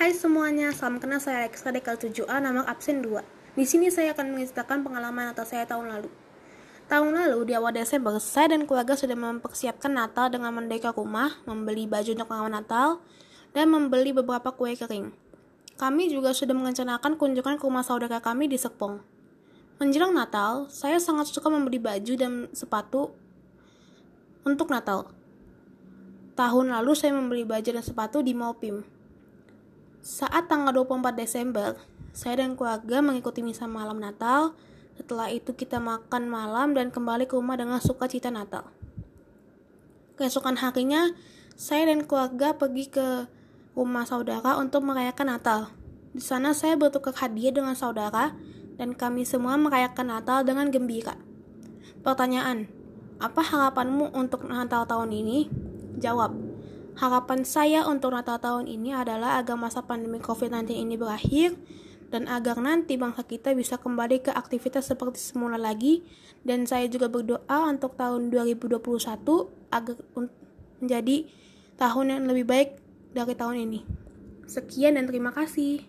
Hai semuanya, salam kenal saya Alexa Dekal 7A, nama absen 2. Di sini saya akan menceritakan pengalaman Natal saya tahun lalu. Tahun lalu, di awal Desember, saya dan keluarga sudah mempersiapkan Natal dengan mendekor rumah, membeli baju untuk pengaman Natal, dan membeli beberapa kue kering. Kami juga sudah merencanakan kunjungan ke rumah saudara kami di Serpong. Menjelang Natal, saya sangat suka membeli baju dan sepatu untuk Natal. Tahun lalu saya membeli baju dan sepatu di Maupim. Saat tanggal 24 Desember, saya dan keluarga mengikuti misa malam Natal. Setelah itu kita makan malam dan kembali ke rumah dengan sukacita Natal. Keesokan harinya, saya dan keluarga pergi ke rumah saudara untuk merayakan Natal. Di sana saya bertukar hadiah dengan saudara dan kami semua merayakan Natal dengan gembira. Pertanyaan, apa harapanmu untuk Natal tahun ini? Jawab, Harapan saya untuk Natal tahun ini adalah agar masa pandemi COVID-19 ini berakhir dan agar nanti bangsa kita bisa kembali ke aktivitas seperti semula lagi dan saya juga berdoa untuk tahun 2021 agar menjadi tahun yang lebih baik dari tahun ini. Sekian dan terima kasih.